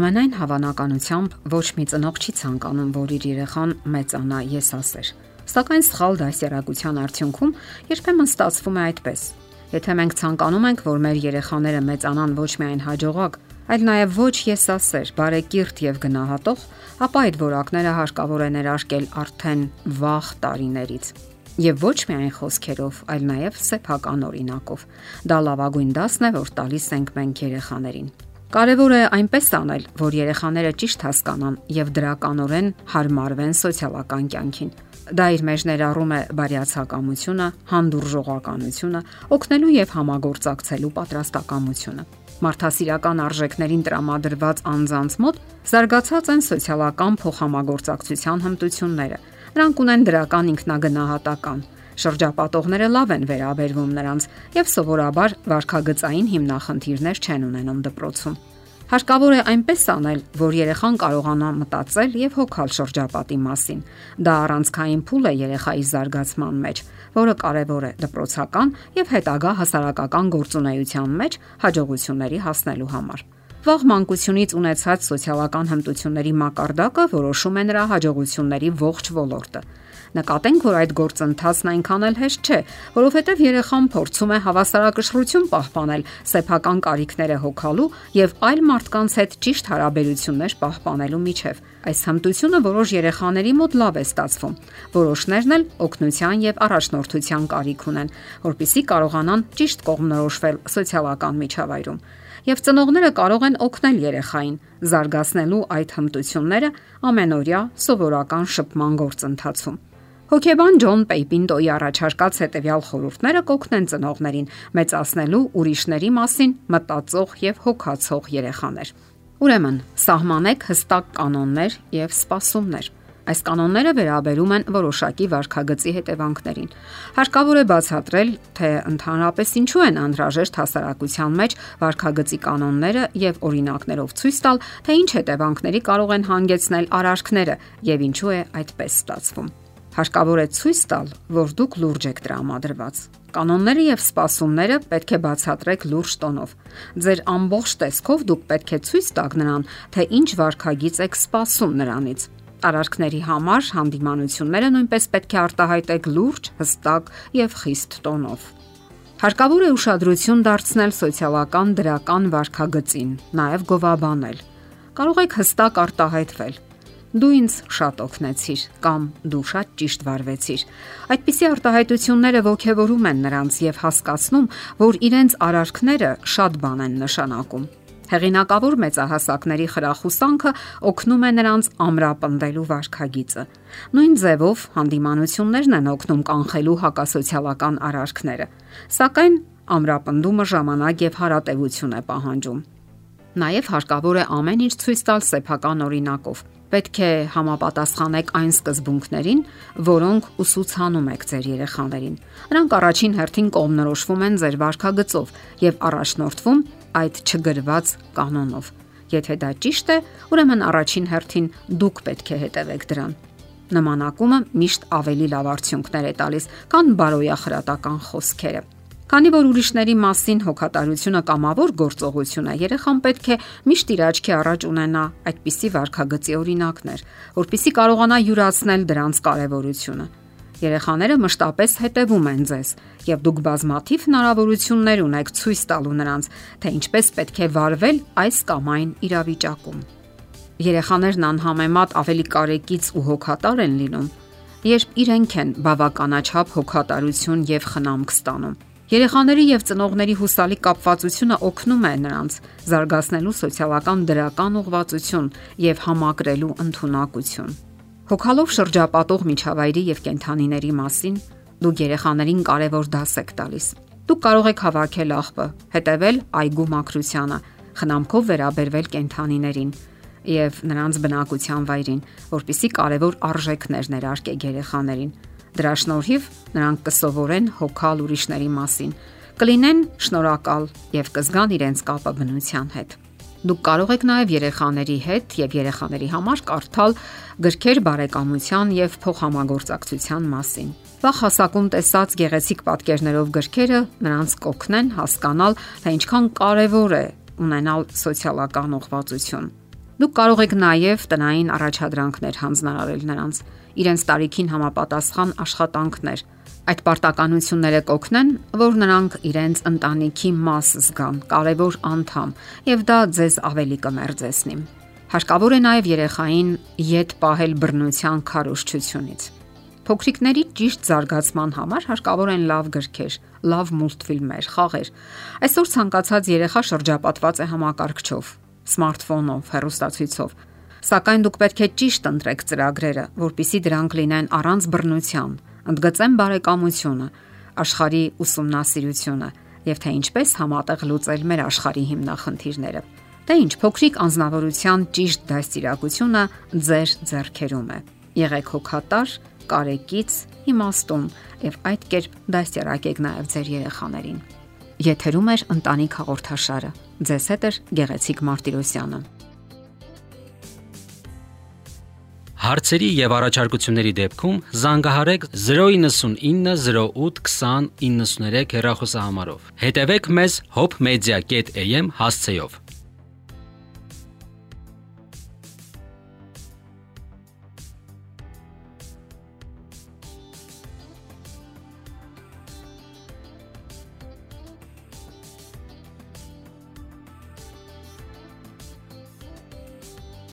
Ամենայն հավանականությամբ ոչ մի ծնող չի ցանկանում, որ իր երեխան մեծանա եսասեր։ Սակայն սխալ դասերակցության արդյունքում երբեմն ստացվում է այդպես։ Եթե մենք ցանկանում ենք, որ մեր երեխաները մեծանան ոչ միայն հաջողակ, այլ նաև ոչ եսասեր, բարեկիրթ եւ գնահատող, ապա այդ որակները հարկավոր է ներարկել արդեն վաղ տարիներից եւ ոչ միայն խոսքերով, այլ նաեւ սեփական օրինակով։ Դա լավագույն դասն է, որ տալիս ենք մենք երեխաներին։ Կարևոր է այնպես անել, որ երեխաները ճիշտ հասկանան եւ դրականորեն հարմարվեն սոցիալական կյանքին։ Դա իր մեջ ներառում է բարյացակամությունը, հանդուրժողականությունը, օգնելու եւ համագործակցելու պատրաստակամությունը։ Մարդասիրական արժեքներին տրամադրված անձանց մոտ զարգացած են սոցիալական փոխհամագործակցության հմտությունները, Նրանք ունեն դրական ինքնագնահատական։ Շրջապատողները լավ են վերաբերվում նրանց եւ սովորաբար վարքագծային հիմնախնդիրներ չեն ունենում դպրոցում։ Հարկավոր է այնպես անել, որ երեխան կարողանա մտածել եւ հոգալ շրջապատի մասին։ Դա առանցքային փուլ է երեխայի զարգացման մեջ, որը կարևոր է դպրոցական եւ հետագա հասարակական գործունեության մեջ հաջողությունների հասնելու համար։ Վաղ մանկությունից ունեցած սոցիալական հմտությունների մակարդակը որոշում է նրա հաջողությունների ողջ ոլորտը։ Նկատենք, որ այդ գործընթացն այնքան էլ հեշտ չէ, որովհետև երեխան փորձում է հավասարակշռություն պահպանել սեփական կարիքները հոգալու եւ այլ մարդկանց հետ ճիշտ հարաբերություններ պահպանելու միջև։ Այս հմտությունը որոշ երեխաների մոտ լավ է ստացվում։ Որոշներն էլ օգնության եւ առաջնորդության կարիք ունեն, որpիսի կարողանան ճիշտ կողմնորոշվել սոցիալական միջավայրում եւ ծնողները կարող են օգնել երեխային զարգացնելու այդ հմտությունները ամենօրյա սովորական շփման գործընթացում։ Հոկեբան Ջոն Պեյպինտոյի առաջարկած հետևյալ խորհուրդները կօգնեն ծնողներին մեծացնելու ուրիշների մասին մտածող եւ հոգացող երեխաներ։ Ուրեմն, սահմանեք հստակ կանոններ եւ սպասումներ Այս կանոնները վերաբերում են որոշակի վարքագծի հետևանքներին։ Հարկավոր է բացատրել, թե ընդհանրապես ինչու են անհրաժեշտ հասարակության մեջ վարքագծի կանոնները եւ օրինակներով ցույց տալ, թե ինչ հետևանքների կարող են հանգեցնել արարքները եւ ինչու է այդպես ստացվում։ Հարկավոր է ցույց տալ, որ դուք լուրջ եք տրամադրված։ Կանոնները եւ սպասումները պետք է բացատրեք լուրջ տոնով։ Ձեր ամբողջ տեսքով դուք պետք է ցույց տաք նրան, թե ինչ վարքագիծ եք սպասում նրանից Արարքների համար հանդիմանությունները նույնպես պետք է արտահայտեք լուրջ, հստակ եւ խիստ տոնով։ Հարկավոր է ուշադրություն դարձնել սոցիալական դրական վարքագծին, նաև գովաբանել։ Կարող եք հստակ արտահայտվել դու ինձ շատ օգնեցիր կամ դու շատ ճիշտ վարվեցիր։ Այդպիսի արտահայտությունները ողջևորում են նրանց եւ հասկացնում, որ իրենց արարքները շատ բան են նշանակում։ Հեղինակավոր մեծահասակների խրախուսանքը օգնում է նրանց ամրապնդելու վարքագիծը։ Նույն ձևով հանդիմանություններն են օգնում կանխելու հակասոցիալական արարքները։ Սակայն ամրապնդումը ժամանակ եւ հարատեվություն է պահանջում։ Նաև հարկավոր է ամեն ինչ ցույց տալ սեփական օրինակով։ Պետք է համապատասխանեք այն սկզբունքներին, որոնք ուսուցանում եք ձեր երեխաներին։ Նրանք առաջին հերթին կողմնորոշվում են ձեր վարքագծով եւ առաջնորդվում այդ չգրված կանոնով։ Եթե դա ճիշտ է, ուրեմն առաջին հերթին դուք պետք է հետևեք դրան։ Նմանակումը միշտ ավելի լավ արդյունքներ է տալիս, քան բարոյախրատական խոսքերը։ Քանի որ ուրիշների մասին հոգատարությունը կամավոր գործողություն է, երեխան պետք է միշտ իր աչքի առաջ ունենա այդպիսի վարքագծի օրինակներ, որpիսի կարողանա յուրացնել դրանց կարևորությունը։ Երեխաները մշտապես հետևում են ձեզ, եւ դուք բազմաթիվ հնարավորություններ ունեք ցույց տալու նրանց, թե ինչպես պետք է վարվել այս կամ այն իրավիճակում։ Երեխաներն անհամեմատ ավելի կարեկից ու հոգատար են լինում, երբ իրենք են բավականաչափ հոգատարություն եւ խնամք ստանում։ Երեխաների եւ ծնողների հուսալի կապվածությունը օգնում է նրանց զարգացնելու սոցիալական դրական ուղղվածություն եւ համակրելու ընտունակություն։ Հոգալով շրջապատող միջավայրի եւ կենթանիների մասին դուք երեխաներին կարևոր դաս եք տալիս։ Դուք կարող եք հավաքել աղբը, հետևել այգու մակրությանը, խնամքով վերաբերվել կենթանիներին եւ նրանց բնակության վայրին, որpիսի կարևոր արժեքներ ներարկեք երեխաներին։ Դրա շնորհիվ նրանք կսովորեն հոգալ ուրիշների մասին, կլինեն շնորհակալ եւ կզգան իրենց կապը բնության հետ։ Դուք կարող եք նաև երեխաների հետ եւ երեխաների համար կարդալ գրքեր բարեկամության եւ փոխհամագործակցության մասին։ Վաղ հասակում տեսած գեղեցիկ պատկերներով գրքերը նրանց կօգնեն հասկանալ, թե ինչքան կարևոր է ունենալ սոցիալական ուղղվածություն։ Դուք կարող եք նաև տնային առաջադրանքներ հանձնարարել նրանց, իրենց տարիքին համապատասխան աշխատանքներ, Այդ պարտականությունները կօգնեն, որ նրանք իրենց ընտանիքի մաս զգան, կարևոր անդամ, եւ դա ձեզ ավելի կմերձեցնի։ Հարկավոր է նաև երեխային յետ պահել բռնության քարոշչությունից։ Փոքրիկների ճիշտ զարգացման համար հարկավոր են լավ գրքեր, լավ մուլտֆիլմեր, խաղեր։ Այսօր ցանկացած երեխա շրջապատված է համակարգչով, սմարթֆոնով, հեռուստացույցով։ Սակայն դուք պետք է ճիշտ ընտրեք ծրագրերը, որpիսի դրանք լինեն առանց բռնության, ընդգծեմ բարեկամությունը, աշխարհի ուսումնասիրությունը եւ թե ինչպես համատեղ լուծել մեր աշխարհի հիմնախնդիրները։ Դե ինչ փոքրիկ անznավորության ճիշտ դաստիարակությունը ձեր ձեռքերում է։ Եղեք հոգատար, կարեկից, իմաստուն եւ այդ կերպ դաստիարակեք նաեւ ձեր երեխաներին։ Եթերում է ընտանիք հաղորդաշարը։ Ձեզ հետ է Գեղեցիկ Մարտիրոսյանը։ Հարցերի եւ առաջարկությունների դեպքում զանգահարեք 099 08 20 93 հեռախոսահամարով։ Հետևեք մեզ hopmedia.am հասցեով։